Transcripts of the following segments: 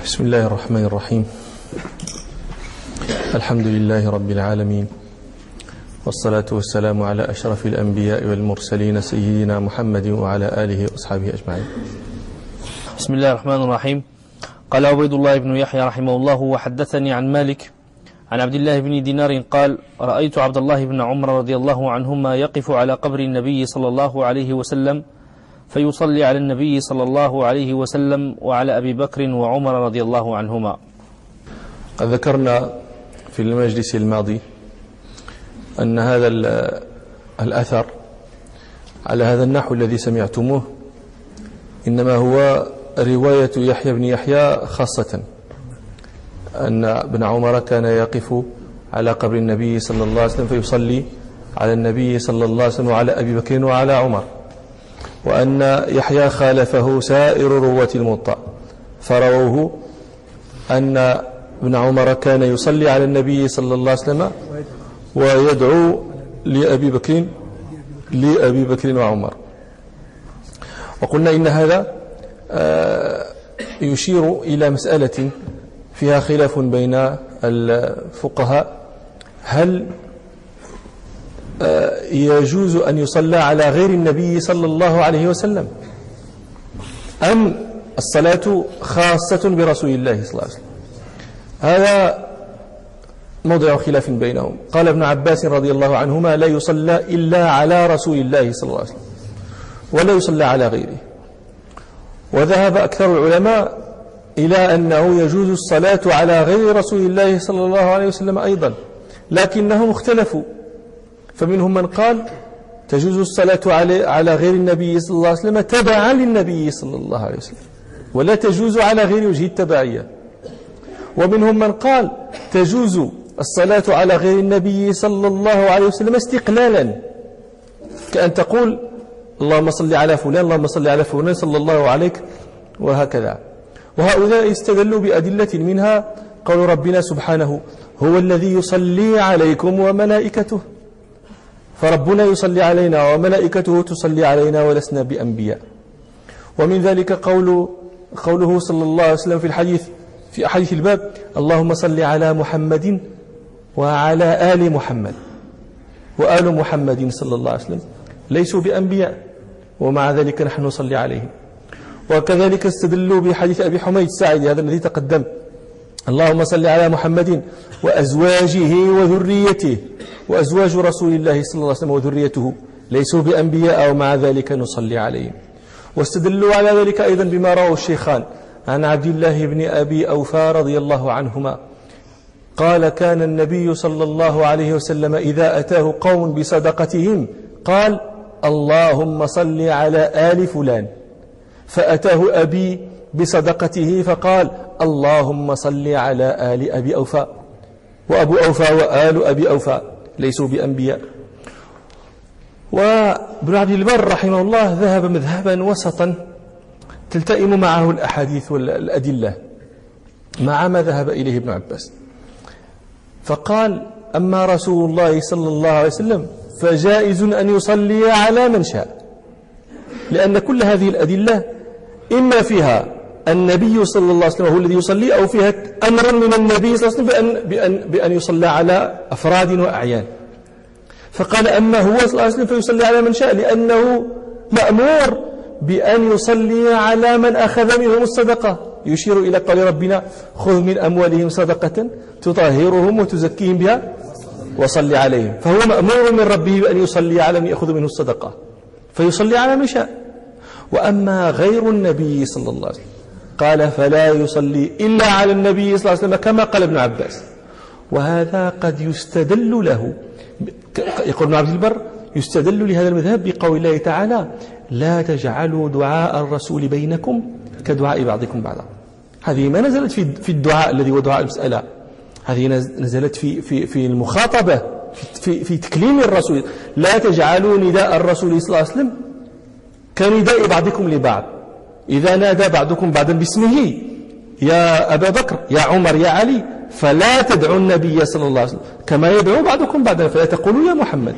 بسم الله الرحمن الرحيم. الحمد لله رب العالمين. والصلاة والسلام على أشرف الأنبياء والمرسلين سيدنا محمد وعلى آله وأصحابه أجمعين. بسم الله الرحمن الرحيم. قال عبيد الله بن يحيى رحمه الله وحدثني عن مالك عن عبد الله بن دينار قال رأيت عبد الله بن عمر رضي الله عنهما يقف على قبر النبي صلى الله عليه وسلم فيصلي على النبي صلى الله عليه وسلم وعلى أبي بكر وعمر رضي الله عنهما. قد ذكرنا في المجلس الماضي أن هذا الأثر على هذا النحو الذي سمعتموه إنما هو رواية يحيى بن يحيى خاصة أن ابن عمر كان يقف على قبر النبي صلى الله عليه وسلم فيصلي على النبي صلى الله عليه وسلم وعلى أبي بكر وعلى عمر. وأن يحيى خالفه سائر رواة الموطأ فرووه أن ابن عمر كان يصلي على النبي صلى الله عليه وسلم ويدعو لأبي بكر لأبي بكر وعمر. وقلنا إن هذا آه، يشير إلى مسألة فيها خلاف بين الفقهاء. هل يجوز أن يصلى على غير النبي صلى الله عليه وسلم. أم الصلاة خاصة برسول الله صلى الله عليه وسلم؟ هذا موضع خلاف بينهم. قال ابن عباس رضي الله عنهما لا يصلى إلا على رسول الله صلى الله عليه وسلم ولا يصلى على غيره. وذهب أكثر العلماء إلى أنه يجوز الصلاة على غير رسول الله صلى الله عليه وسلم أيضا لكنهم اختلفوا. فمنهم من قال تجوز الصلاة على غير النبي صلى الله عليه وسلم تبعا للنبي صلى الله عليه وسلم ولا تجوز على غير وجه التبعية. ومنهم من قال تجوز الصلاة على غير النبي صلى الله عليه وسلم استقلالا كأن تقول اللهم صل على فلان اللهم صل على فلان صلى الله عليك وهكذا. وهؤلاء استدلوا بأدلة منها قول ربنا سبحانه هو الذي يصلي عليكم وملائكته. فربنا يصلي علينا وملائكته تصلي علينا ولسنا بأنبياء. ومن ذلك قول قوله صلى الله عليه وسلم في الحديث في أحاديث الباب اللهم صل على محمد وعلى آل محمد. وآل محمد صلى الله عليه وسلم ليسوا بأنبياء ومع ذلك نحن نصلي عليهم. وكذلك استدلوا بحديث أبي حميد الساعدي هذا الذي تقدم. اللهم صل على محمد وأزواجه وذريته وأزواج رسول الله صلى الله عليه وسلم وذريته. ليسوا بأنبياء ومع ذلك نصلي عليهم. واستدلوا على ذلك أيضا بما رواه الشيخان. عن عبد الله بن أبي أوفى رضي الله عنهما قال كان النبي صلى الله عليه وسلم إذا أتاه قوم بصدقتهم قال اللهم صل على آل فلان. فأتاه أبي بصدقته فقال اللهم صل على آل أبي أوفى وأبو أوفى وآل أبي أوفى ليسوا بأنبياء. وابن عبد البر رحمه الله ذهب مذهبا وسطا تلتئم معه الأحاديث والأدلة مع ما ذهب إليه ابن عباس. فقال أما رسول الله صلى الله عليه وسلم فجائز أن يصلي على من شاء لأن كل هذه الأدلة إما فيها النبي صلى الله عليه وسلم هو الذي يصلي أو فيها أمرا من النبي صلى الله عليه وسلم بأن, بأن, بأن يصلى على أفراد وأعيان. فقال أما هو صلى الله عليه وسلم فيصلي على من شاء لأنه مأمور بأن يصلي على من أخذ منهم الصدقة. يشير إلى قول ربنا خذ من أموالهم صدقة تطهرهم وتزكيهم بها وصلي عليهم. فهو مأمور من ربه بأن يصلي على من يأخذ منه الصدقة فيصلي على من شاء. وأما غير النبي صلى الله عليه وسلم قال فلا يصلي إلا على النبي صلى الله عليه وسلم كما قال ابن عباس. وهذا قد يستدل له يقول ابن عبد البر يستدل لهذا المذهب بقول الله تعالى لا تجعلوا دعاء الرسول بينكم كدعاء بعضكم بعضا. هذه ما نزلت في الدعاء الذي هو دعاء المسألة. هذه نزلت في في في المخاطبة في في تكليم الرسول. لا تجعلوا نداء الرسول صلى الله عليه وسلم كنداء بعضكم لبعض. إذا نادى بعضكم بعضا باسمه يا أبا بكر يا عمر يا علي فلا تدعوا النبي صلى الله عليه وسلم. كما يدعو بعضكم بعضا فلا تقولوا يا محمد.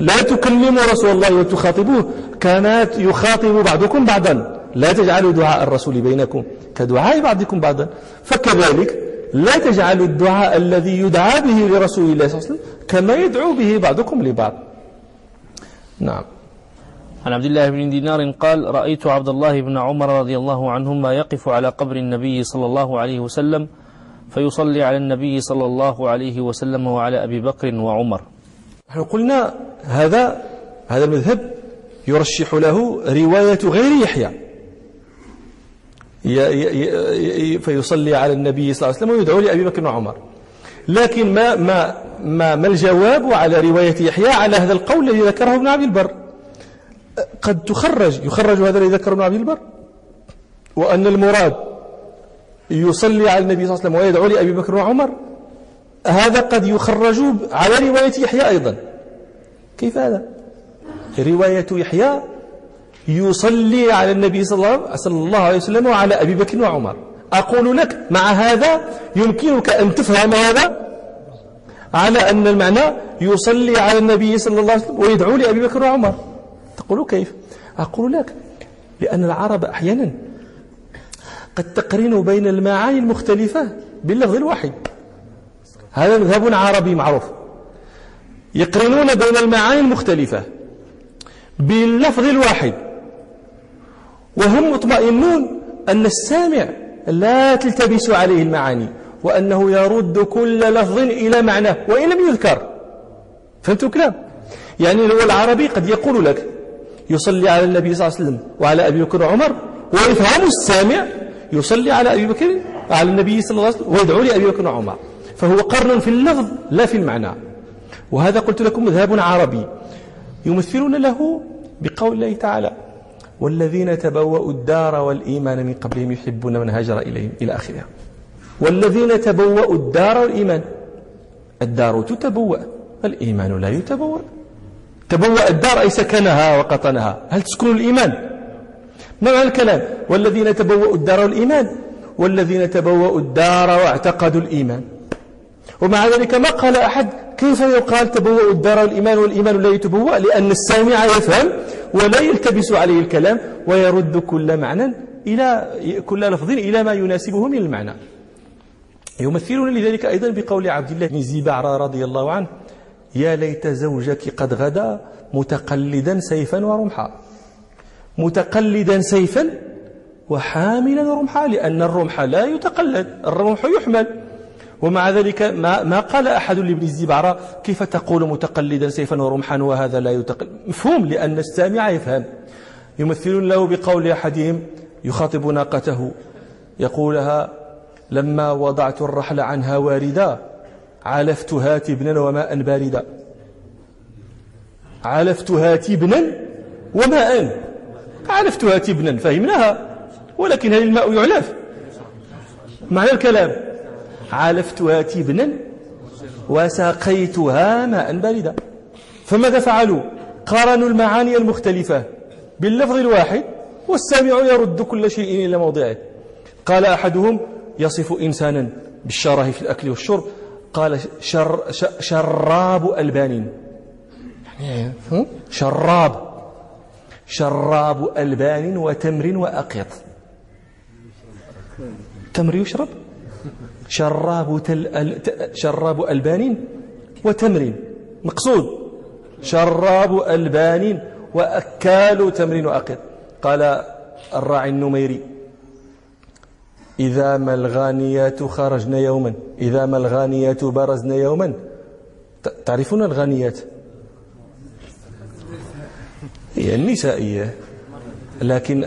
لا تكلموا رسول الله وتخاطبوه. كما يخاطب بعضكم بعضا. لا تجعلوا دعاء الرسول بينكم. كدعاء بعضكم بعضا. فكذلك لا تجعلوا الدعاء الذي يدعى به لرسول الله صلى الله عليه وسلم كما يدعو به بعضكم لبعض. نعم. عن عبد الله بن دينار قال رأيت عبد الله بن عمر رضي الله عنهما يقف على قبر النبي صلى الله عليه وسلم فيصلي على النبي صلى الله عليه وسلم وعلى أبي بكر وعمر. نحن قلنا هذا هذا المذهب يرشح له رواية غير يحيى. فيصلي على النبي صلى الله عليه وسلم ويدعو لأبي بكر وعمر. لكن ما ما ما, ما الجواب على رواية يحيى على هذا القول الذي ذكره ابن عبد البر. قد تخرج يخرج هذا الذي ذكره ابن عبد البر وأن المراد يصلي على النبي صلى الله عليه وسلم ويدعو لأبي بكر وعمر هذا قد يخرج على رواية يحيى أيضا. كيف هذا؟ رواية يحيى يصلي على النبي صلى الله عليه وسلم وعلى أبي بكر وعمر. أقول لك مع هذا يمكنك أن تفهم هذا على أن المعنى يصلي على النبي صلى الله عليه وسلم ويدعو لأبي بكر وعمر. تقول كيف؟ أقول لك لأن العرب أحيانا قد تقرن بين المعاني المختلفة باللفظ الواحد. هذا مذهب عربي معروف. يقرنون بين المعاني المختلفة باللفظ الواحد. وهم مطمئنون أن السامع لا تلتبس عليه المعاني وأنه يرد كل لفظ إلى معناه وإن لم يذكر. فهمتوا الكلام؟ يعني هو العربي قد يقول لك يصلي على النبي صلى الله عليه وسلم وعلى أبي بكر وعمر. ويفهم السامع يصلي على أبي بكر على النبي صلى الله عليه وسلم. ويدعو لأبي بكر وعمر. فهو قرن في اللفظ لا في المعنى. وهذا قلت لكم مذهب عربي. يمثلون له بقول الله تعالى والذين تبوأوا الدار والإيمان من قبلهم يحبون من هاجر إليهم إلى آخرها والذين تبوأوا الدار والإيمان. الدار تتبوأ الإيمان لا يتبوأ. تبوأ الدار أي سكنها وقطنها. هل تسكن الإيمان؟ ما معنى الكلام. والذين تبوأوا الدار والإيمان. والذين تبوأوا الدار واعتقدوا الإيمان. ومع ذلك ما قال أحد كيف يقال تبوأ الدار والإيمان والإيمان لا يتبوأ؟ لأن السامع يفهم ولا يلتبس عليه الكلام ويرد كل معنى إلى كل لفظ إلى ما يناسبه من المعنى. يمثلون لذلك أيضا بقول عبد الله بن الزبعرى رضي الله عنه. يا ليت زوجك قد غدا متقلدا سيفا ورمحا. متقلدا سيفا وحاملا رمحا لأن الرمح لا يتقلد الرمح يحمل. ومع ذلك ما, ما قال أحد لابن الزبعرى كيف تقول متقلدا سيفا ورمحا وهذا لا يتقلد مفهوم لأن السامع يفهم. يمثلون له بقول أحدهم يخاطب ناقته يقولها لما وضعت الرحل عنها واردا علفتها تبنا وماء باردا. علفتها تبنا وماء علفتها تبنا فهمناها ولكن هل الماء يعلف؟ معنى الكلام عالفتها تبنا وسقيتها ماء باردا. فماذا فعلوا؟ قارنوا المعاني المختلفة باللفظ الواحد والسامع يرد كل شيء إلى موضعه. قال أحدهم يصف إنسانا بالشره في الأكل والشرب قال شر شراب ألبان يعني شراب. شراب ألبان وتمر وأقيط. تمر يشرب؟ شراب, تل شراب ألبان وتمر. مقصود. شراب ألبان وأكال تمر وأقل قال الراعي النميري. إذا ما الغانيات خرجن يوما إذا ما الغانيات برزن يوما. تعرفون الغانيات؟ هي النسائية. لكن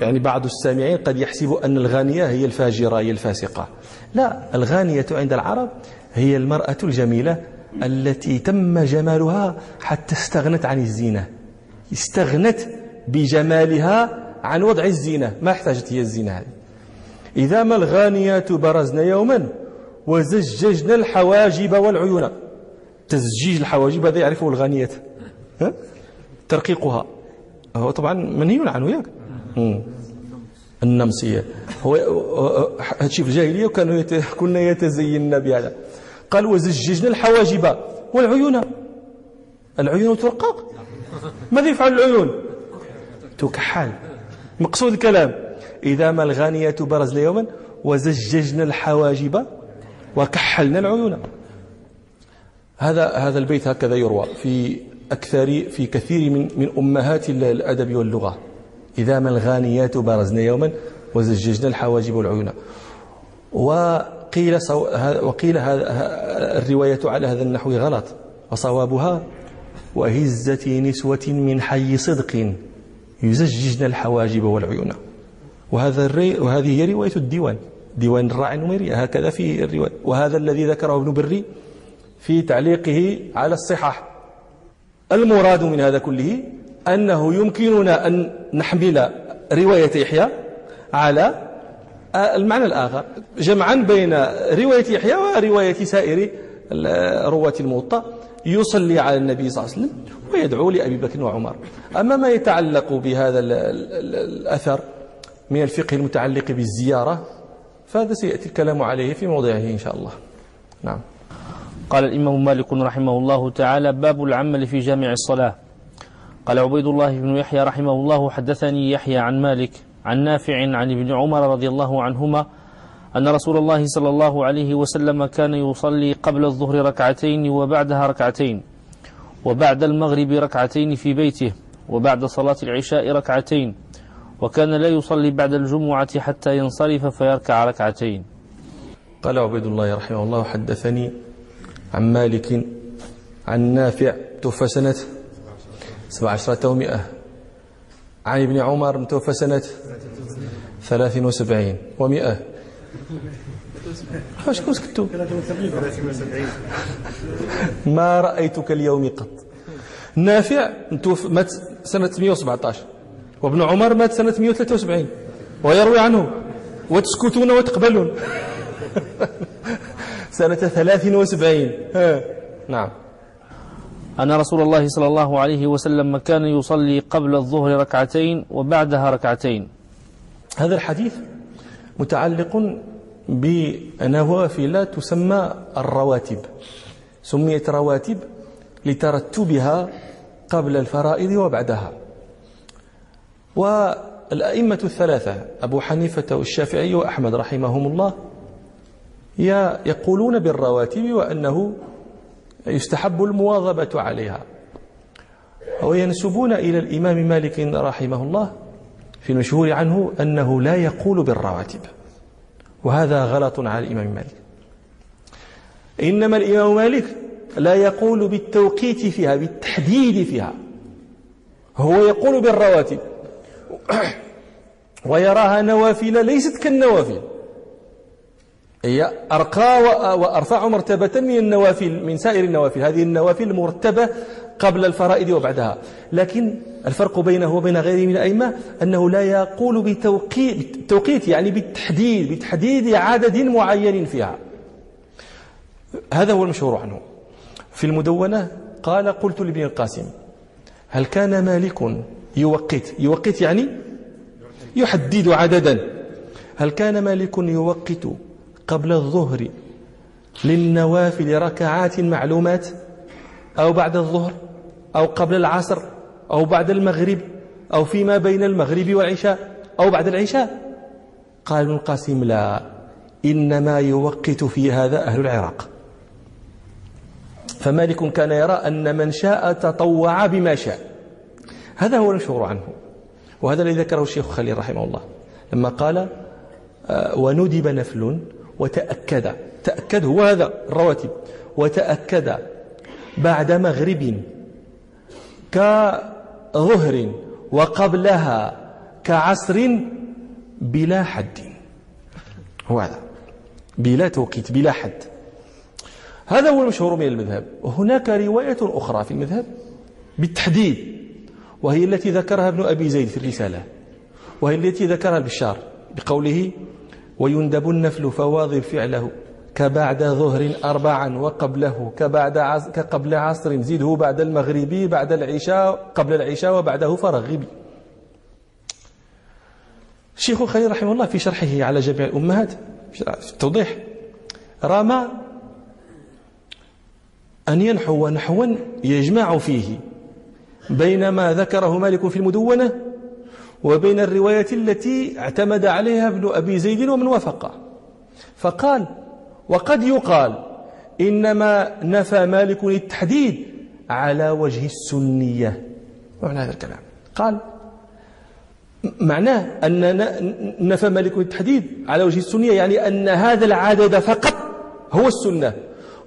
يعني بعض السامعين قد يحسب أن الغانية هي الفاجرة هي الفاسقة. لا الغانية عند العرب هي المرأة الجميلة التي تم جمالها حتى استغنت عن الزينة. استغنت بجمالها عن وضع الزينة. ما احتاجت هي الزينة هذه. إذا ما الغانيات برزن يوما وزججنا الحواجب والعيون. تزجيج الحواجب هذا يعرفه الغانيات ترقيقها. هو طبعا منهي عنه ياك النمسية هو هادشي في الجاهلية وكانوا كنا يتزينن بهذا. قال وزججنا الحواجب والعيون. العيون ترقق ماذا يفعل العيون؟ تكحل مقصود الكلام. إذا ما الغانية برزن يوما وزججنا الحواجب وكحلنا العيون. هذا هذا البيت هكذا يروى في أكثر في كثير من من أمهات الأدب واللغة. إذا ما الغانيات برزن يوما وزججنا الحواجب والعيون. وقيل وقيل الرواية على هذا النحو غلط. وصوابها وهزة نسوة من حي صدق يزججن الحواجب والعيون. وهذا الري وهذه هي رواية الديوان. ديوان الراعي النميري هكذا في الرواية. وهذا الذي ذكره ابن بري في تعليقه على الصحاح. المراد من هذا كله أنه يمكننا أن نحمل رواية يحيى على المعنى الآخر. جمعا بين رواية يحيى ورواية سائر رواة الموطأ. يصلي على النبي صلى الله عليه وسلم ويدعو لأبي بكر وعمر. أما ما يتعلق بهذا الأثر من الفقه المتعلق بالزيارة فهذا سيأتي الكلام عليه في موضعه إن شاء الله. نعم. قال الإمام مالك رحمه الله تعالى باب العمل في جامع الصلاة قال عبيد الله بن يحيى رحمه الله حدثني يحيى عن مالك عن نافع عن ابن عمر رضي الله عنهما أن رسول الله صلى الله عليه وسلم كان يصلي قبل الظهر ركعتين وبعدها ركعتين وبعد المغرب ركعتين في بيته وبعد صلاة العشاء ركعتين وكان لا يصلي بعد الجمعة حتى ينصرف فيركع ركعتين. قال عبيد الله رحمه الله حدثني عن مالك عن نافع توفى سنة سبع عشرة ومئة. عن ابن عمر توفى سنة ثلاث وسبعين ومئة. شكون سكتوا ما رأيتك اليوم قط. نافع مات سنة 117 وابن عمر مات سنة 173 ويروي عنه وتسكتون وتقبلون. سنة 73 نعم. أن رسول الله صلى الله عليه وسلم كان يصلي قبل الظهر ركعتين وبعدها ركعتين. هذا الحديث متعلق بنوافل تسمى الرواتب سميت رواتب لترتبها قبل الفرائض وبعدها. والأئمة الثلاثة أبو حنيفة والشافعي وأحمد رحمهم الله يقولون بالرواتب وأنه يستحب المواظبة عليها. وينسبون إلى الإمام مالك رحمه الله في المشهور عنه أنه لا يقول بالرواتب. وهذا غلط على الإمام مالك. إنما الإمام مالك لا يقول بالتوقيت فيها بالتحديد فيها. هو يقول بالرواتب. ويراها نوافل ليست كالنوافل. هي أرقى وأرفع مرتبة من النوافل من سائر النوافل. هذه النوافل مرتبة قبل الفرائض وبعدها. لكن الفرق بينه وبين غيره من الأئمة أنه لا يقول بتوقيت يعني بالتحديد بتحديد عدد معين فيها. هذا هو المشهور عنه. في المدونة قال قلت لابن القاسم هل كان مالك يوقت. يوقت يعني يحدد عددا. هل كان مالك يوقت قبل الظهر للنوافل ركعات معلومات أو بعد الظهر أو قبل العصر أو بعد المغرب أو فيما بين المغرب والعشاء أو بعد العشاء؟ قال ابن القاسم لا. إنما يوقت في هذا أهل العراق. فمالك كان يرى أن من شاء تطوع بما شاء. هذا هو المشهور عنه. وهذا الذي ذكره الشيخ خليل رحمه الله. لما قال آه، وندب نفل وتأكد. تأكد هو هذا الرواتب. وتأكد بعد مغرب كظهر وقبلها كعصر بلا حد. هو هذا. بلا توقيت بلا حد. هذا هو المشهور من المذهب. وهناك رواية أخرى في المذهب بالتحديد. وهي التي ذكرها ابن أبي زيد في الرسالة وهي التي ذكرها البشار بقوله ويندب النفل فواظب فعله كبعد ظهر أربعا وقبله كبعد عصر كقبل عصر زده بعد المغرب بعد العشاء قبل العشاء وبعده فرغب الشيخ خليل رحمه الله في شرحه على جميع الأمهات في التوضيح رام أن ينحو نحوا يجمع فيه بين ما ذكره مالك في المدونة وبين الرواية التي اعتمد عليها ابن أبي زيد ومن وافقه فقال وقد يقال إنما نفى مالك التحديد على وجه السنية. معنى هذا الكلام. قال معناه أن نفى مالك التحديد على وجه السنية يعني أن هذا العدد فقط هو السنة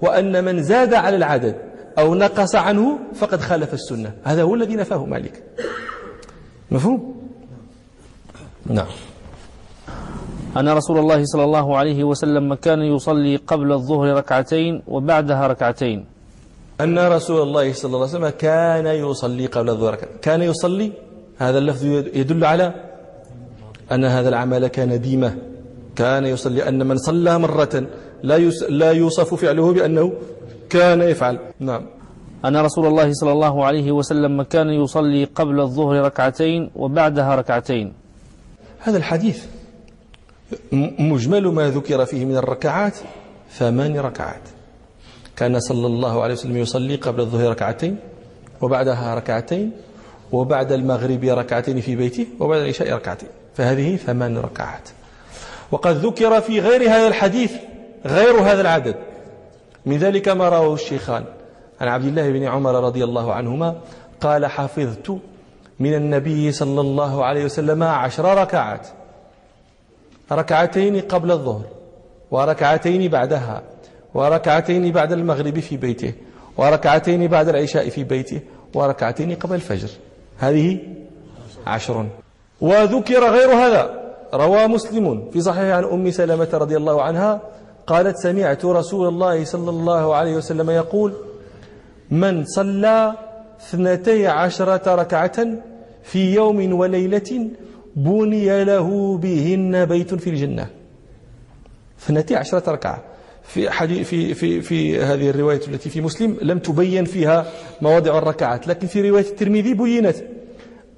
وأن من زاد على العدد أو نقص عنه فقد خالف السنة. هذا هو الذي نفاه مالك. مفهوم؟ نعم. أن رسول الله صلى الله عليه وسلم كان يصلي قبل الظهر ركعتين وبعدها ركعتين. أن رسول الله صلى الله عليه وسلم كان يصلي قبل الظهر كان يصلي؟ هذا اللفظ يدل على أن هذا العمل كان ديمة. كان يصلي أن من صلى مرة لا لا يوصف فعله بأنه كان يفعل. نعم. أن رسول الله صلى الله عليه وسلم كان يصلي قبل الظهر ركعتين وبعدها ركعتين. هذا الحديث مجمل ما ذكر فيه من الركعات ثمان ركعات. كان صلى الله عليه وسلم يصلي قبل الظهر ركعتين وبعدها ركعتين وبعد المغرب ركعتين في بيته وبعد العشاء ركعتين. فهذه ثمان ركعات. وقد ذكر في غير هذا الحديث غير هذا العدد. من ذلك ما رواه الشيخان. عن عبد الله بن عمر رضي الله عنهما قال حفظت من النبي صلى الله عليه وسلم عشر ركعات. ركعتين قبل الظهر وركعتين بعدها وركعتين بعد المغرب في بيته وركعتين بعد العشاء في بيته وركعتين قبل الفجر. هذه عشر. وذكر غير هذا. روى مسلم في صحيح عن أم سلمة رضي الله عنها قالت سمعت رسول الله صلى الله عليه وسلم يقول من صلى اثنتي عشرة ركعة في يوم وليلة بني له بهن بيت في الجنة. اثنتي عشرة ركعة. في حديث في في في هذه الرواية التي في مسلم لم تبين فيها مواضع الركعات لكن في رواية الترمذي بينت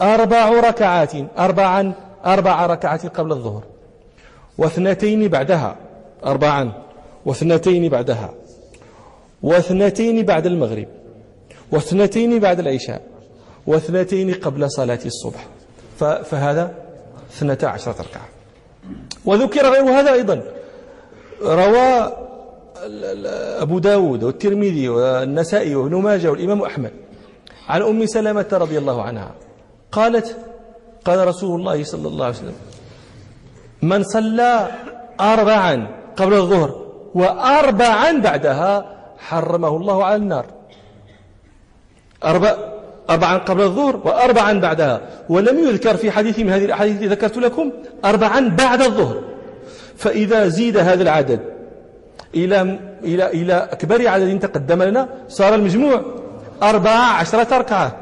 أربع ركعات أربعا أربع ركعات قبل الظهر واثنتين بعدها. أربعا واثنتين بعدها واثنتين بعد المغرب واثنتين بعد العشاء واثنتين قبل صلاة الصبح. فهذا اثنتا عشرة ركعة. وذكر غير هذا أيضا. روى أبو داود والترمذي والنسائي وابن ماجه والإمام أحمد عن أم سلمة رضي الله عنها قالت قال رسول الله صلى الله عليه وسلم من صلى أربعا قبل الظهر وأربعا بعدها حرمه الله على النار. أربع أربعا قبل الظهر وأربعا بعدها. ولم يذكر في حديث من هذه الأحاديث التي ذكرت لكم أربعا بعد الظهر. فإذا زيد هذا العدد إلى إلى إلى أكبر عدد تقدم لنا صار المجموع أربعة عشرة ركعة.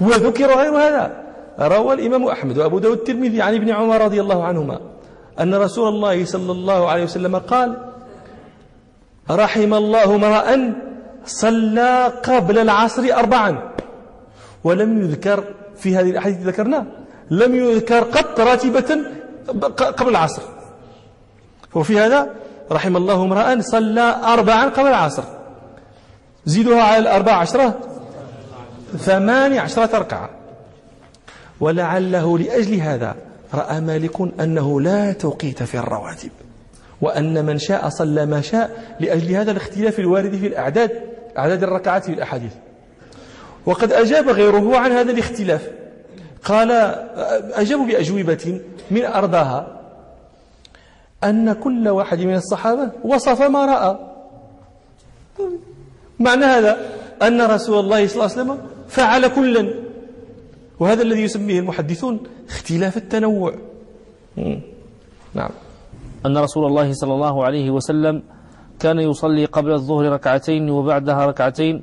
وذكر غير هذا. روى الإمام أحمد وأبو داود الترمذي عن ابن عمر رضي الله عنهما. أن رسول الله صلى الله عليه وسلم قال رحم الله امرأ صلى قبل العصر أربعا. ولم يذكر في هذه الأحاديث ذكرنا لم يذكر قط راتبة قبل العصر. وفي هذا رحم الله امرأ صلى أربعا قبل العصر. زيدها على الأربع عشرة ثمان عشرة ركعة. ولعله لأجل هذا رأى مالك أنه لا توقيت في الرواتب وأن من شاء صلى ما شاء لأجل هذا الاختلاف الوارد في الأعداد أعداد الركعات في الأحاديث. وقد أجاب غيره عن هذا الاختلاف. قال أجابوا بأجوبة من أرضاها أن كل واحد من الصحابة وصف ما رأى. معنى هذا أن رسول الله صلى الله عليه وسلم فعل كلا. وهذا الذي يسميه المحدثون اختلاف التنوع. نعم. أن رسول الله صلى الله عليه وسلم كان يصلي قبل الظهر ركعتين وبعدها ركعتين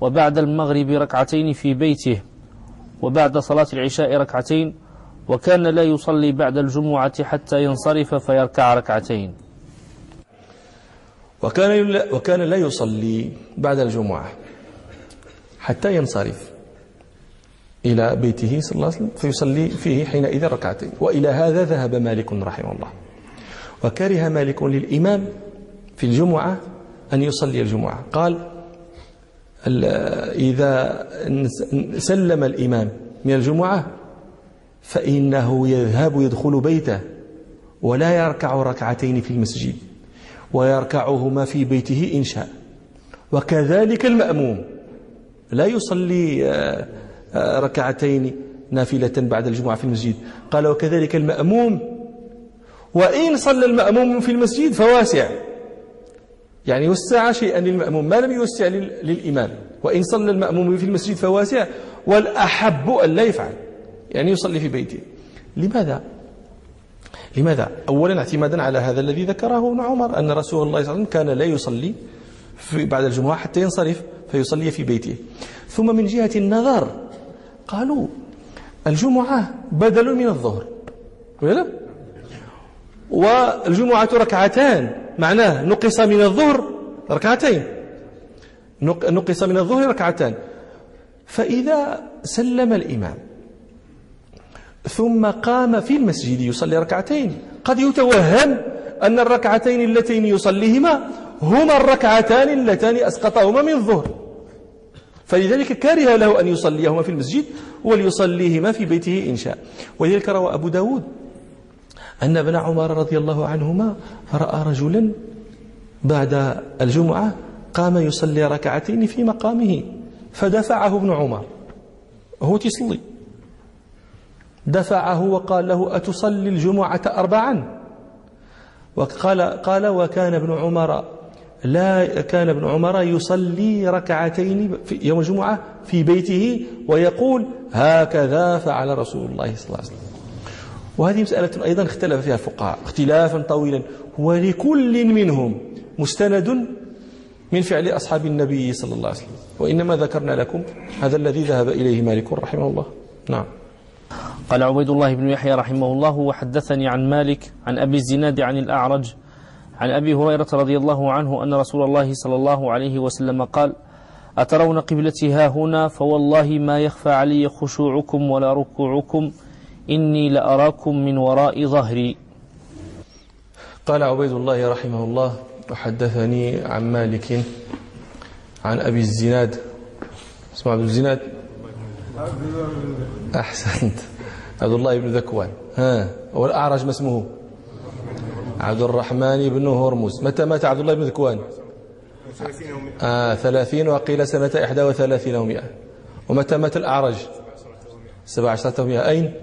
وبعد المغرب ركعتين في بيته وبعد صلاة العشاء ركعتين وكان لا يصلي بعد الجمعة حتى ينصرف فيركع ركعتين. وكان وكان لا يصلي بعد الجمعة حتى ينصرف. إلى بيته صلى الله عليه وسلم فيصلي فيه حينئذ ركعتين. وإلى هذا ذهب مالك رحمه الله. وكره مالك للإمام في الجمعة أن يصلي الجمعة. قال إذا سلم الإمام من الجمعة فإنه يذهب يدخل بيته ولا يركع ركعتين في المسجد ويركعهما في بيته إن شاء. وكذلك المأموم لا يصلي آه، ركعتين نافلة بعد الجمعة في المسجد. قال وكذلك المأموم. وإن صلى المأموم في المسجد فواسع. يعني وسع شيئا للمأموم ما لم يوسع للإمام. وإن صلى المأموم في المسجد فواسع والأحب أن لا يفعل. يعني يصلي في بيته. لماذا؟ لماذا؟ أولا اعتمادا على هذا الذي ذكره ابن عمر أن رسول الله صلى الله عليه وسلم كان لا يصلي في بعد الجمعة حتى ينصرف فيصلي في بيته. ثم من جهة النظر قالوا الجمعة بدل من الظهر. ولا والجمعة ركعتان معناه نقص من الظهر ركعتين. نقص من الظهر ركعتان. فإذا سلم الإمام ثم قام في المسجد يصلي ركعتين. قد يتوهم أن الركعتين اللتين يصليهما هما الركعتان اللتان أسقطهما من الظهر. فلذلك كره له أن يصليهما في المسجد وليصليهما في بيته إن شاء. ولذلك روى أبو داود أن ابن عمر رضي الله عنهما رأى رجلا بعد الجمعة قام يصلي ركعتين في مقامه فدفعه ابن عمر. هو تصلي دفعه وقال له أتصلي الجمعة أربعا؟ وقال قال وكان ابن عمر لا كان ابن عمر يصلي ركعتين في يوم الجمعة في بيته ويقول هكذا فعل رسول الله صلى الله عليه وسلم. وهذه مسألة أيضا اختلف فيها الفقهاء اختلافا طويلا. ولكل منهم مستند من فعل أصحاب النبي صلى الله عليه وسلم. وإنما ذكرنا لكم هذا الذي ذهب إليه مالك رحمه الله. نعم. قال عبيد الله بن يحيى رحمه الله وحدثني عن مالك عن أبي الزناد عن الأعرج عن أبي هريرة رضي الله عنه أن رسول الله صلى الله عليه وسلم قال أترون قبلتي ها هنا؟ فوالله ما يخفى علي خشوعكم ولا ركوعكم إني لأراكم من وراء ظهري. قال عبيد الله رحمه الله وحدثني عن مالك عن أبي الزناد. اسمه عبد الزناد. أحسنت. عبد الله بن ذكوان. ها والأعرج ما اسمه؟ عبد الرحمن بن هرمز. متى مات عبد الله بن ذكوان؟ آه ثلاثين وقيل سنة إحدى وثلاثين ومئة. ومتى مات الأعرج؟ سبع عشرة ومئة. أين؟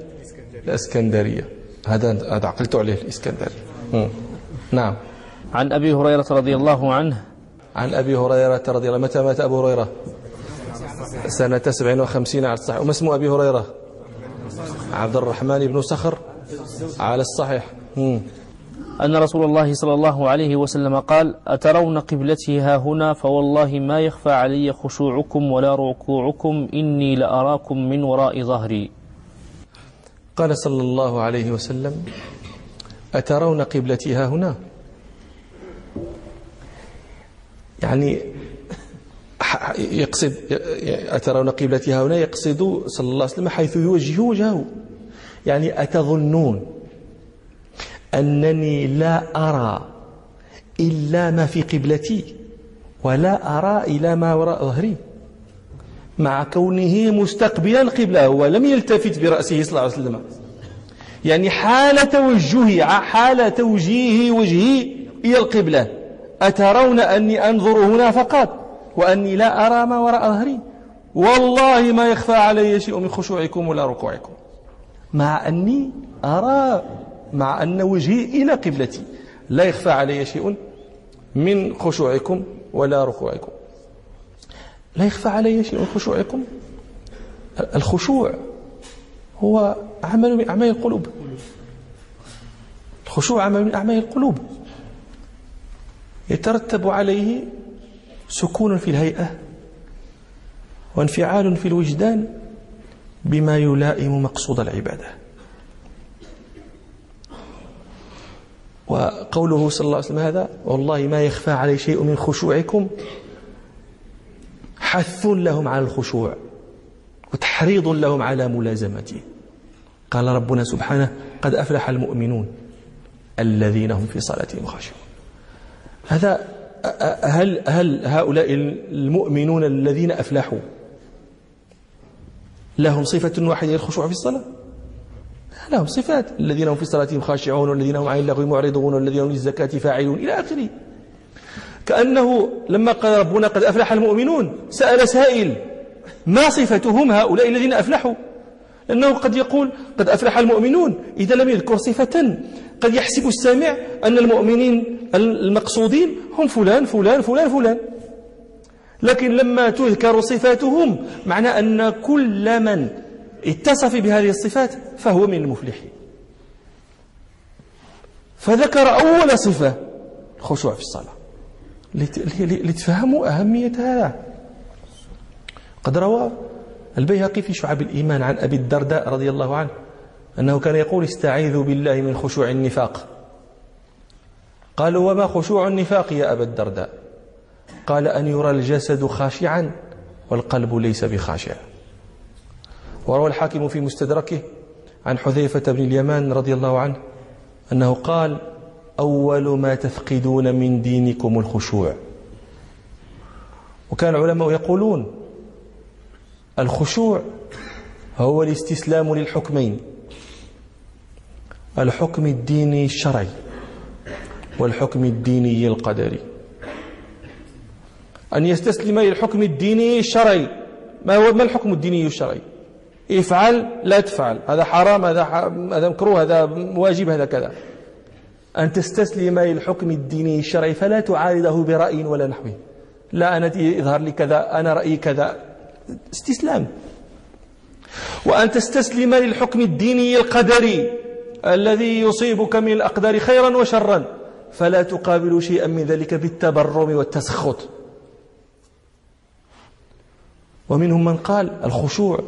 الإسكندرية. هذا هذا عقلت عليه الإسكندرية. نعم. عن أبي هريرة رضي الله عنه. عن أبي هريرة رضي الله متى مات أبو هريرة؟ سنة 57 على الصحيح. وما اسم أبي هريرة؟ عبد الرحمن بن سخر على الصحيح. مم. أن رسول الله صلى الله عليه وسلم قال أترون قبلتي ها هنا فوالله ما يخفى علي خشوعكم ولا ركوعكم إني لأراكم من وراء ظهري. قال صلى الله عليه وسلم أترون قبلتي ها هنا؟ يعني يقصد أترون قبلتي ها هنا يقصد صلى الله عليه وسلم حيث يوجه وجهه. يعني أتظنون أنني لا أرى إلا ما في قبلتي ولا أرى إلى ما وراء ظهري. مع كونه مستقبلا القبلة هو لم يلتفت برأسه صلى الله عليه وسلم. يعني حال توجهي حال توجيه وجهي إلى القبلة. أترون أني أنظر هنا فقط وأني لا أرى ما وراء ظهري. والله ما يخفى علي شيء من خشوعكم ولا ركوعكم. مع أني أرى مع أن وجهي إلى قبلتي. لا يخفى علي شيء من خشوعكم ولا ركوعكم. لا يخفى علي شيء من خشوعكم. الخشوع هو عمل من أعمال القلوب. الخشوع عمل من أعمال القلوب. يترتب عليه سكون في الهيئة وانفعال في الوجدان بما يلائم مقصود العبادة. وقوله صلى الله عليه وسلم هذا والله ما يخفى علي شيء من خشوعكم. حث لهم على الخشوع وتحريض لهم على ملازمته. قال ربنا سبحانه قد أفلح المؤمنون الذين هم في صلاتهم خاشعون. هذا هل هل هؤلاء المؤمنون الذين أفلحوا لهم صفة واحدة الخشوع في الصلاة؟ لهم صفات. الذين هم في صلاتهم خاشعون والذين هم عن اللغو معرضون والذين هم للزكاة فاعلون إلى آخره. كأنه لما قال ربنا قد أفلح المؤمنون سأل سائل ما صفتهم هؤلاء الذين أفلحوا؟ لأنه قد يقول قد أفلح المؤمنون. إذا لم يذكر صفة قد يحسب السامع أن المؤمنين المقصودين هم فلان فلان فلان فلان. لكن لما تذكر صفاتهم معنى أن كل من اتصف بهذه الصفات فهو من المفلحين فذكر أول صفة الخشوع في الصلاة. لتفهموا أهمية هذا قد روى البيهقي في شعب الإيمان عن أبي الدرداء رضي الله عنه أنه كان يقول استعيذوا بالله من خشوع النفاق. قالوا وما خشوع النفاق يا أبا الدرداء؟ قال أن يرى الجسد خاشعا والقلب ليس بخاشع. وروى الحاكم في مستدركه عن حذيفة بن اليمان رضي الله عنه أنه قال أول ما تفقدون من دينكم الخشوع. وكان العلماء يقولون الخشوع هو الاستسلام للحكمين. الحكم الديني الشرعي والحكم الديني القدري. أن يستسلم للحكم الديني الشرعي. ما هو ما الحكم الديني الشرعي؟ افعل لا تفعل. هذا حرام هذا هذا مكروه هذا واجب هذا كذا. أن تستسلم للحكم الديني الشرعي فلا تعارضه برأي ولا نحوه لا أنا يظهر لي كذا أنا رأيي كذا. استسلام. وأن تستسلم للحكم الديني القدري الذي يصيبك من الأقدار خيرا وشرا فلا تقابل شيئا من ذلك بالتبرم والتسخط. ومنهم من قال الخشوع.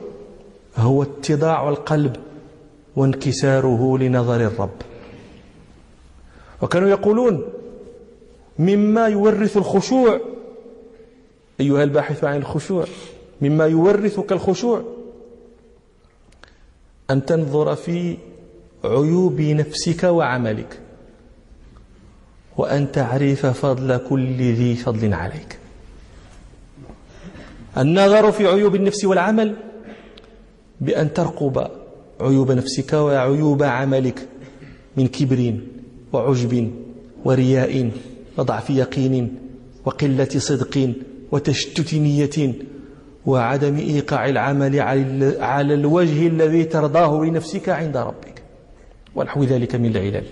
هو اتضاع القلب وانكساره لنظر الرب. وكانوا يقولون مما يورث الخشوع. أيها الباحث عن الخشوع مما يورثك الخشوع. أن تنظر في عيوب نفسك وعملك وأن تعرف فضل كل ذي فضل عليك. النظر في عيوب النفس والعمل بأن ترقب عيوب نفسك وعيوب عملك من كبر وعجب ورياء وضعف يقين وقلة صدق وتشتت نية وعدم إيقاع العمل على الوجه الذي ترضاه لنفسك عند ربك ونحو ذلك من العلل.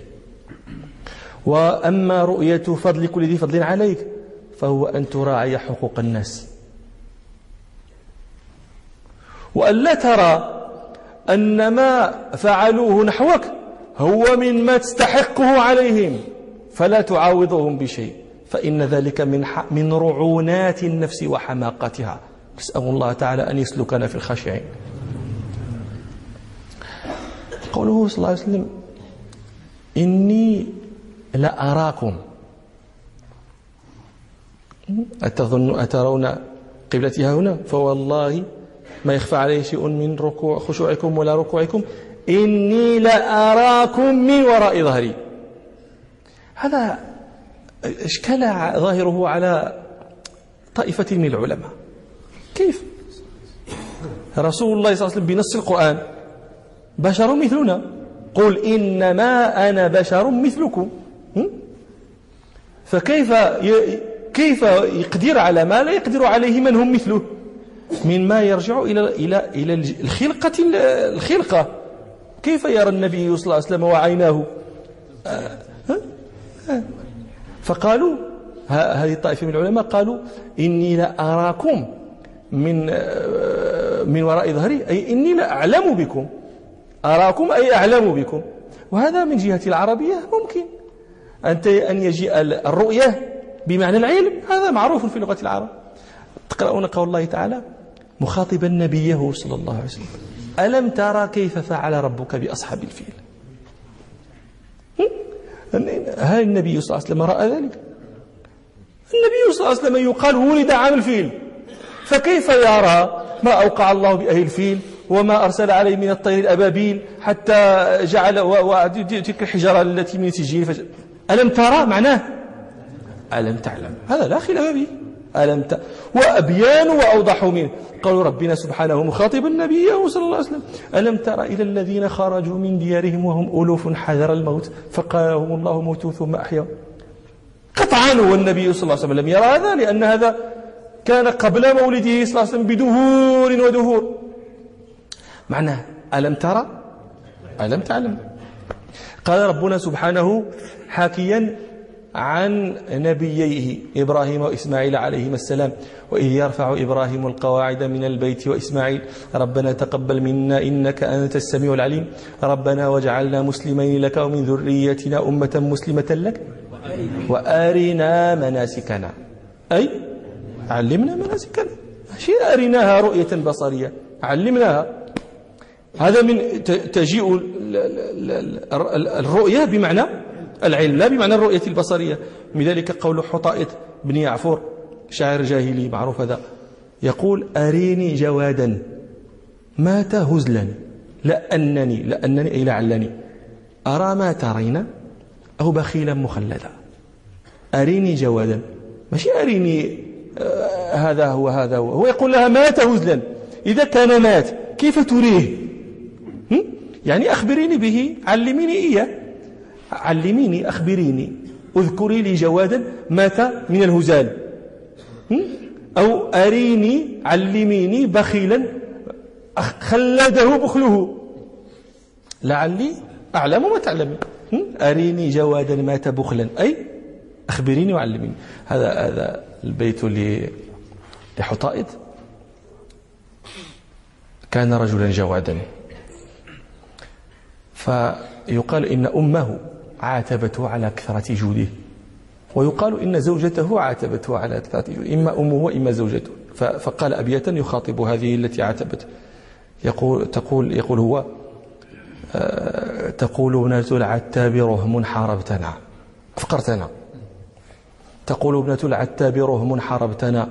وأما رؤية فضل كل ذي فضل عليك فهو أن تراعي حقوق الناس. وأن لا ترى أن ما فعلوه نحوك هو مما تستحقه عليهم فلا تعاوضهم بشيء. فإن ذلك من من رعونات النفس وحماقتها. نسأل الله تعالى أن يسلكنا في الخاشعين. قوله صلى الله عليه وسلم إني لأراكم. أتظن أترون قبلتي هنا؟ فوالله ما يخفى عليه شيء من ركوع خشوعكم ولا ركوعكم. إني لأراكم من وراء ظهري. هذا إشكال ظاهره على طائفة من العلماء. كيف؟ رسول الله صلى الله عليه وسلم بنص القرآن. بشر مثلنا. قل إنما أنا بشر مثلكم. فكيف. كيف يقدر على ما لا يقدر عليه من هم مثله؟ مما يرجع إلى إلى إلى الخلقة الخلقة. كيف يرى النبي صلى الله عليه وسلم وعيناه؟ فقالوا هذه الطائفة من العلماء قالوا إني لا أراكم من من وراء ظهري أي إني لا أعلم بكم. أراكم أي أعلم بكم. وهذا من جهة العربية ممكن. أنت أن يجيء الرؤية بمعنى العلم هذا معروف في لغة العرب. تقرؤون قول الله تعالى مخاطبا نبيه صلى الله عليه وسلم. ألم ترى كيف فعل ربك بأصحاب الفيل؟ هل النبي صلى الله عليه وسلم رأى ذلك؟ النبي صلى الله عليه وسلم يقال ولد عام الفيل. فكيف يرى ما أوقع الله بأهل الفيل وما أرسل عليه من الطير الأبابيل حتى جعل تلك الحجارة التي من سجين ألم ترى معناه؟ ألم تعلم؟ هذا لا خلاف به ألم ت... وأبيان وأوضح منه. قالوا ربنا سبحانه مخاطبا نبيه صلى الله عليه وسلم. ألم تر إلى الذين خرجوا من ديارهم وهم ألوف حذر الموت؟ فقالهم الله موتوا ثم أحيوا. قطعا والنبي صلى الله عليه وسلم لم يرى هذا لأن هذا كان قبل مولده صلى الله عليه وسلم بدهور ودهور. معناه ألم ترى ألم تعلم. قال ربنا سبحانه حاكيا عن نبييه إبراهيم وإسماعيل عليهما السلام وإذ يرفع إبراهيم القواعد من البيت وإسماعيل ربنا تقبل منا إنك أنت السميع العليم ربنا واجعلنا مسلمين لك ومن ذريتنا أمة مسلمة لك وأرنا مناسكنا. أي؟ علمنا مناسكنا. شيء أرناها رؤية بصرية. علمناها. هذا من تجيء الرؤية بمعنى العلم لا بمعنى الرؤية البصرية. من ذلك قول حطائط بن يعفور شاعر جاهلي معروف هذا يقول أريني جوادا مات هزلا لأنني لأنني أي لعلني. أرى ما ترين أو بخيلا مخلدا. أريني جوادا. ماشي أريني آه هذا هو هذا هو. هو يقول لها مات هزلا. إذا كان مات كيف تريه؟ يعني أخبريني به علميني إياه. علميني أخبريني. أذكري لي جوادا مات من الهزال. أو أريني علميني بخيلا. خلده بخله. لعلي أعلم ما تعلمين أريني جوادا مات بخلا. أي؟ أخبريني وعلميني. هذا هذا البيت لحطائد. كان رجلا جوادا. فيقال إن أمه عاتبته على كثرة جوده. ويقال إن زوجته عاتبته على كثرة جوده. إما أمه وإما زوجته. فقال أبية يخاطب هذه التي عاتبته. يقول تقول يقول هو آه، تقول ابنة العتاب رهم حاربتنا. أفقرتنا. تقول ابنة العتاب رهم حاربتنا.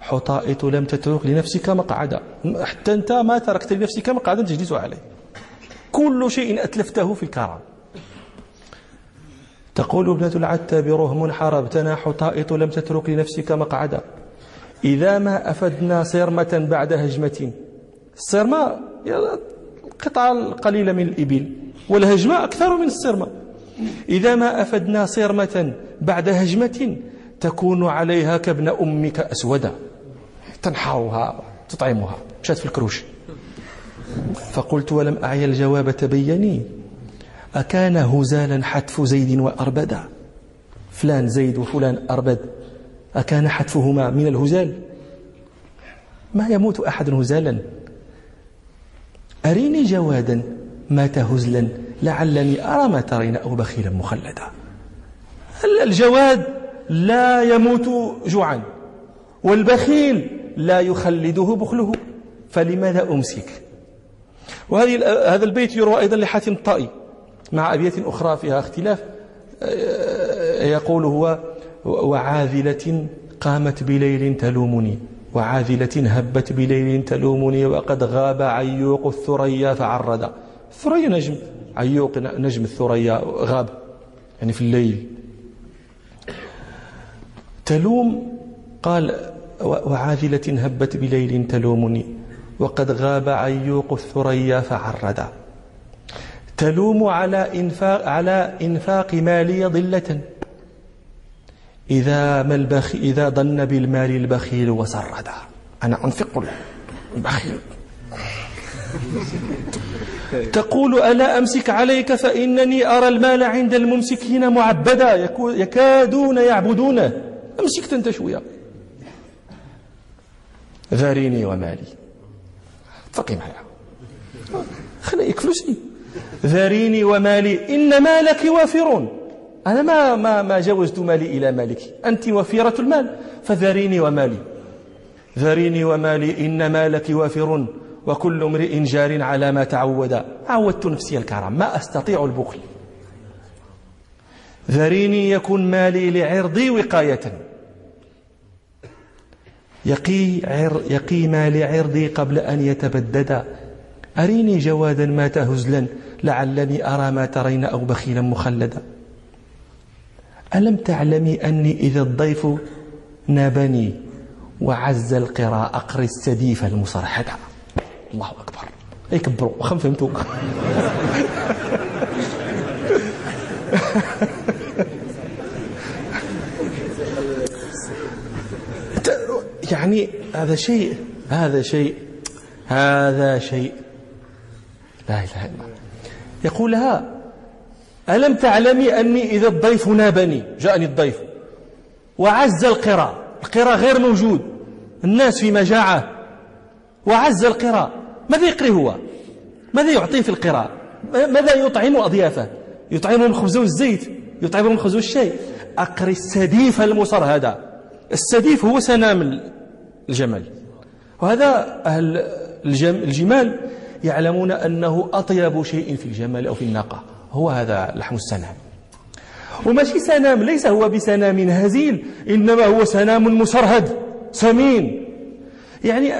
حطائط لم تترك لنفسك مقعدا. حتى أنت ما تركت لنفسك مقعدا تجلس عليه. كل شيء أتلفته في الكرم. تقول ابنة العتاب رهم حاربتنا حطائط لم تترك لنفسك مقعدا. إذا ما أفدنا صرمة بعد هجمة. الصرمة قطعة قليلة من الإبل والهجمة أكثر من الصرمة. إذا ما أفدنا صرمة بعد هجمة تكون عليها كابن أمك أسودا. تنحرها تطعمها. مشات في الكروش. فقلت ولم أعي الجواب تبيني. أكان هزالا حتف زيد وأربدا فلان زيد وفلان أربد. أكان حتفهما من الهزال. ما يموت أحد هزالا. أريني جوادا مات هزلا لعلني أرى ما ترين أو بخيلا مخلدا. الجواد لا يموت جوعا؟ والبخيل لا يخلده بخله. فلماذا أمسك؟ وهذه هذا البيت يروى أيضا لحاتم الطائي. مع أبيات أخرى فيها اختلاف آه، يقول هو وعاذلة قامت بليل تلومني وعاذلة هبت بليل تلومني وقد غاب عيوق الثريا فعرد الثريا نجم عيوق نجم الثريا غاب يعني في الليل. تلوم قال وعاذلة هبت بليل تلومني وقد غاب عيوق الثريا فعردا تلوم على إنفاق, على إنفاق مالي ضلة. إذا, ما البخي إذا ظن بالمال البخيل وسردا أنا أنفق البخيل. تقول ألا أمسك عليك فإنني أرى المال عند الممسكين معبدا يكادون يعبدونه أمسكت أنت شوية. ذاريني ومالي. فقي معايا خليك فلوسي. ذريني ومالي إن مالك وافر. أنا ما ما ما جوزت مالي إلى مالك أنت وفيرة المال. فذريني ومالي. ذريني ومالي إن مالك وافر. وكل امرئ جار على ما تعود. عودت نفسي الكرم ما أستطيع البخل. ذريني يكن مالي لعرضي وقاية. يقي, عر يقي مالي عرضي قبل أن يتبدد. أريني جوادا مات هزلا لعلني أرى ما ترين أو بخيلا مخلدا. ألم تعلمي أني إذا الضيف نابني وعز القراء أقري السديف المصرحدة الله أكبر. أي كبروا وخم فهمتوا يعني هذا شيء هذا شيء هذا شيء لا إله إلا الله. يقول لها ألم تعلمي أني إذا الضيف نابني؟ جاءني الضيف. وعز القراء. القراء غير موجود. الناس في مجاعة. وعز القراء. ماذا يقري هو؟ ماذا يعطيه في القراء؟ ماذا يطعم أضيافه؟ يطعمهم الخبز والزيت يطعمهم الخبز والشاي أقري السديف المصرهدة السديف هو سنام الجمل. وهذا أهل الجمال. يعلمون أنه أطيب شيء في الجمال أو في الناقة. هو هذا لحم السنام. وماشي سنام ليس هو بسنام هزيل إنما هو سنام مسرهد سمين. يعني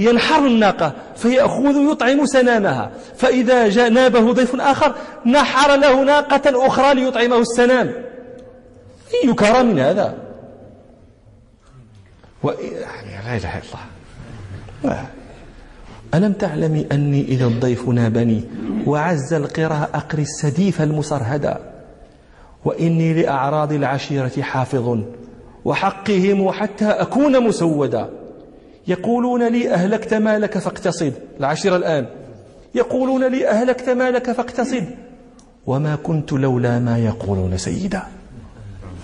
ينحر الناقة فيأخذ يطعم سنامها. فإذا جاء نابه ضيف آخر نحر له ناقة أخرى ليطعمه السنام. أي كرم من هذا؟ و... يعني لا إله إلا الله. ألم تعلمي أني إذا الضيف نابني وعز القراء أقري السديف المسرهدا؟ وإني لأعراض العشيرة حافظ وحقهم حتى أكون مسودا. يقولون لي أهلكت مالك فاقتصد. العشيرة الآن. يقولون لي أهلكت مالك فاقتصد. وما كنت لولا ما يقولون سيدا.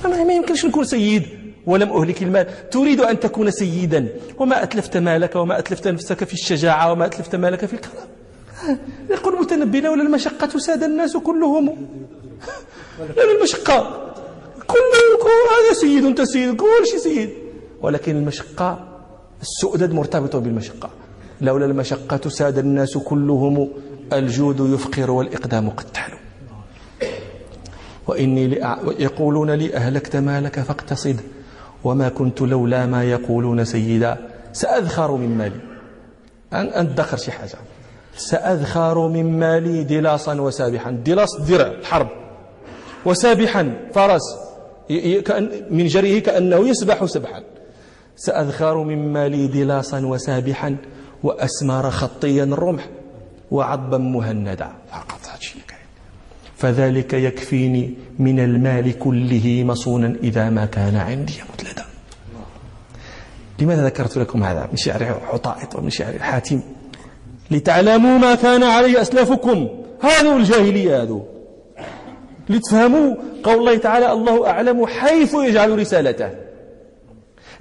ما يمكنش نكون سيد. ولم أهلك المال. تريد أن تكون سيدا. وما أتلفت مالك وما أتلفت نفسك في الشجاعة وما أتلفت مالك في الكرم. يقول المتنبي لولا المشقة ساد الناس كلهم؟ لولا المشقة. كل هذا سيد أنت سيد كل شيء سيد. ولكن المشقة السؤدد مرتبط بالمشقة. لولا المشقة ساد الناس كلهم الجود يفقر والإقدام قتال وإني لأ... يقولون لي أهلكت مالك فاقتصد. وما كنت لولا ما يقولون سيدا سأذخر من مالي. أن أدخر شي حاجة. سأذخر من مالي دلاسا وسابحا. دلاس درع الحرب وسابحا فرس. من جريه كأنه يسبح سبحا. سأذخر من مالي دلاسا وسابحا وأسمار خطيا الرمح وعضبا مهندا. فقط فذلك يكفيني من المال كله مصونا إذا ما كان عندي مدلدا لماذا ذكرت لكم هذا؟ من شعر حطائط ومن شعر حاتم لتعلموا ما كان عليه أسلافكم. هذا الجاهلية هذا لتفهموا قول الله تعالى الله أعلم حيث يجعل رسالته.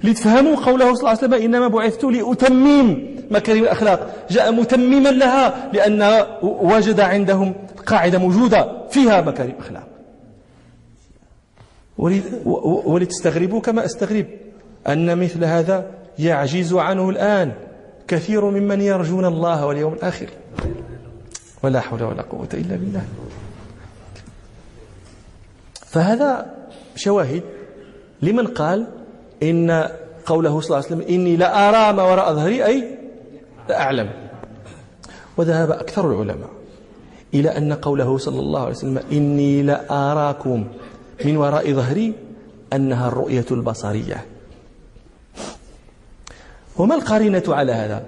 لتفهموا قوله صلى الله عليه وسلم إنما بعثت لأتمم مكارم الأخلاق. جاء متمما لها لأن وجد عندهم. قاعدة موجودة فيها مكارم الأخلاق ولتستغربوا كما أستغرب أن مثل هذا يعجز عنه الآن كثير ممن يرجون الله واليوم الآخر. ولا حول ولا قوة إلا بالله. فهذا شواهد لمن قال إن قوله صلى الله عليه وسلم إني لأرى ما وراء ظهري أي لا أعلم وذهب أكثر العلماء. إلى أن قوله صلى الله عليه وسلم إني لأراكم من وراء ظهري أنها الرؤية البصرية. وما القرينة على هذا؟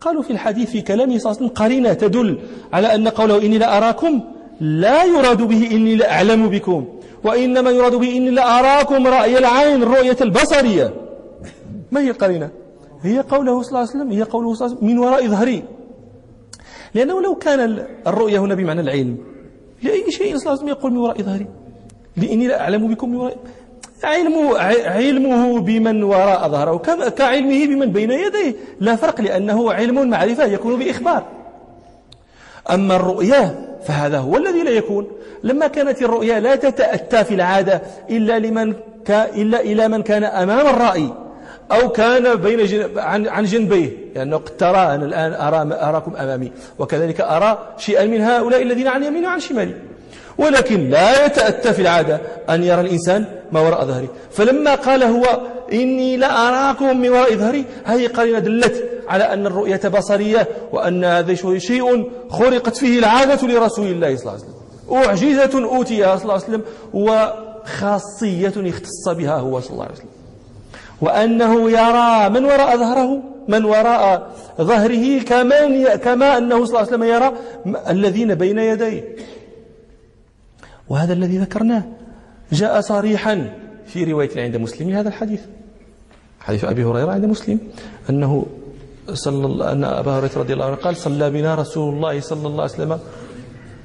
قالوا في الحديث في كلامه صلى الله عليه وسلم قرينة تدل على أن قوله إني لأراكم لا يراد به إني لأعلم بكم وإنما يراد به إني لأراكم رأي العين الرؤية البصرية. ما هي القرينة؟ هي قوله صلى الله عليه وسلم هي قوله صلى الله عليه وسلم من وراء ظهري. لأنه لو كان الرؤية هنا بمعنى العلم لأي شيء صلى الله عليه وسلم يقول من وراء ظهري لإني لا أعلم بكم من وراء علمه, علمه بمن وراء ظهره كعلمه بمن بين يديه. لا فرق لأنه علم معرفة يكون بإخبار. أما الرؤية فهذا هو الذي لا يكون. لما كانت الرؤيا لا تتأتى في العادة إلا, لمن ك... إلا إلى من كان أمام الرأي. أو كان بين جن... عن... عن جنبيه لأنه قد ترى أنا الآن أرى أراكم أمامي. وكذلك أرى شيئا من هؤلاء الذين عن يميني وعن شمالي. ولكن لا يتأتى في العادة أن يرى الإنسان ما وراء ظهري فلما قال هو إني لا أراكم من وراء ظهري هذه قرينة دلت على أن الرؤية بصرية وأن هذا شيء خرقت فيه العادة لرسول الله صلى الله عليه وسلم. أعجزة أوتيها صلى الله عليه وسلم وخاصية اختص بها هو صلى الله عليه وسلم. وأنه يرى من وراء ظهره من وراء ظهره كما كما أنه صلى الله عليه وسلم يرى الذين بين يديه. وهذا الذي ذكرناه. جاء صريحا في رواية عند مسلم هذا الحديث. حديث أبي هريرة عند مسلم. أنه صلى أن أبا هريرة رضي الله عنه قال صلى بنا رسول الله صلى الله عليه وسلم.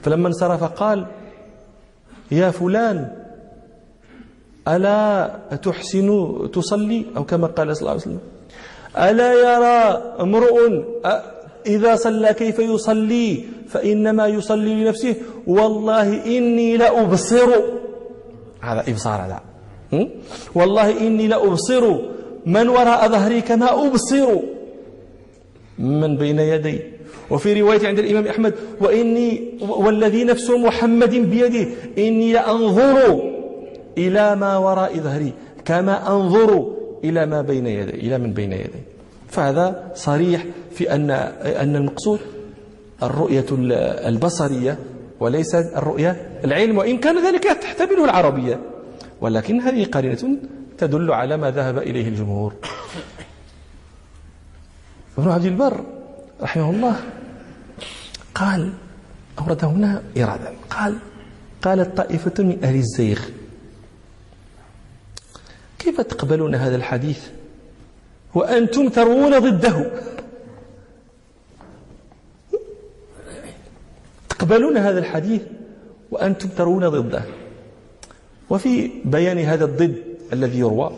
فلما انصرف قال يا فلان ألا تحسن تصلي أو كما قال صلى الله عليه وسلم؟ ألا يرى امرؤ إذا صلى كيف يصلي؟ فإنما يصلي لنفسه. والله إني لأبصر. هذا إبصار هذا والله إني لأبصر. من وراء ظهري كما أبصر. من بين يدي. وفي رواية عند الإمام أحمد وإني والذي نفس محمد بيده إني لأنظر. إلى ما وراء ظهري كما أنظر إلى ما بين يدي إلى من بين يدي. فهذا صريح في أن أن المقصود الرؤية البصرية وليس الرؤية العلم وإن كان ذلك تحتمله العربية. ولكن هذه قرينة تدل على ما ذهب إليه الجمهور. ابن عبد البر رحمه الله قال أورد هنا إرادة قال قالت طائفة من أهل الزيغ كيف تقبلون هذا الحديث؟ وأنتم ترون ضده. تقبلون هذا الحديث وأنتم ترون ضده. وفي بيان هذا الضد الذي يروى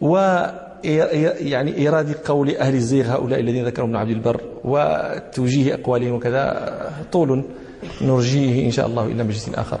و يعني إيراد قول أهل الزيغ هؤلاء الذين ذكرهم ابن عبد البر وتوجيه أقوالهم وكذا طول. نرجيه إن شاء الله إلى مجلس آخر.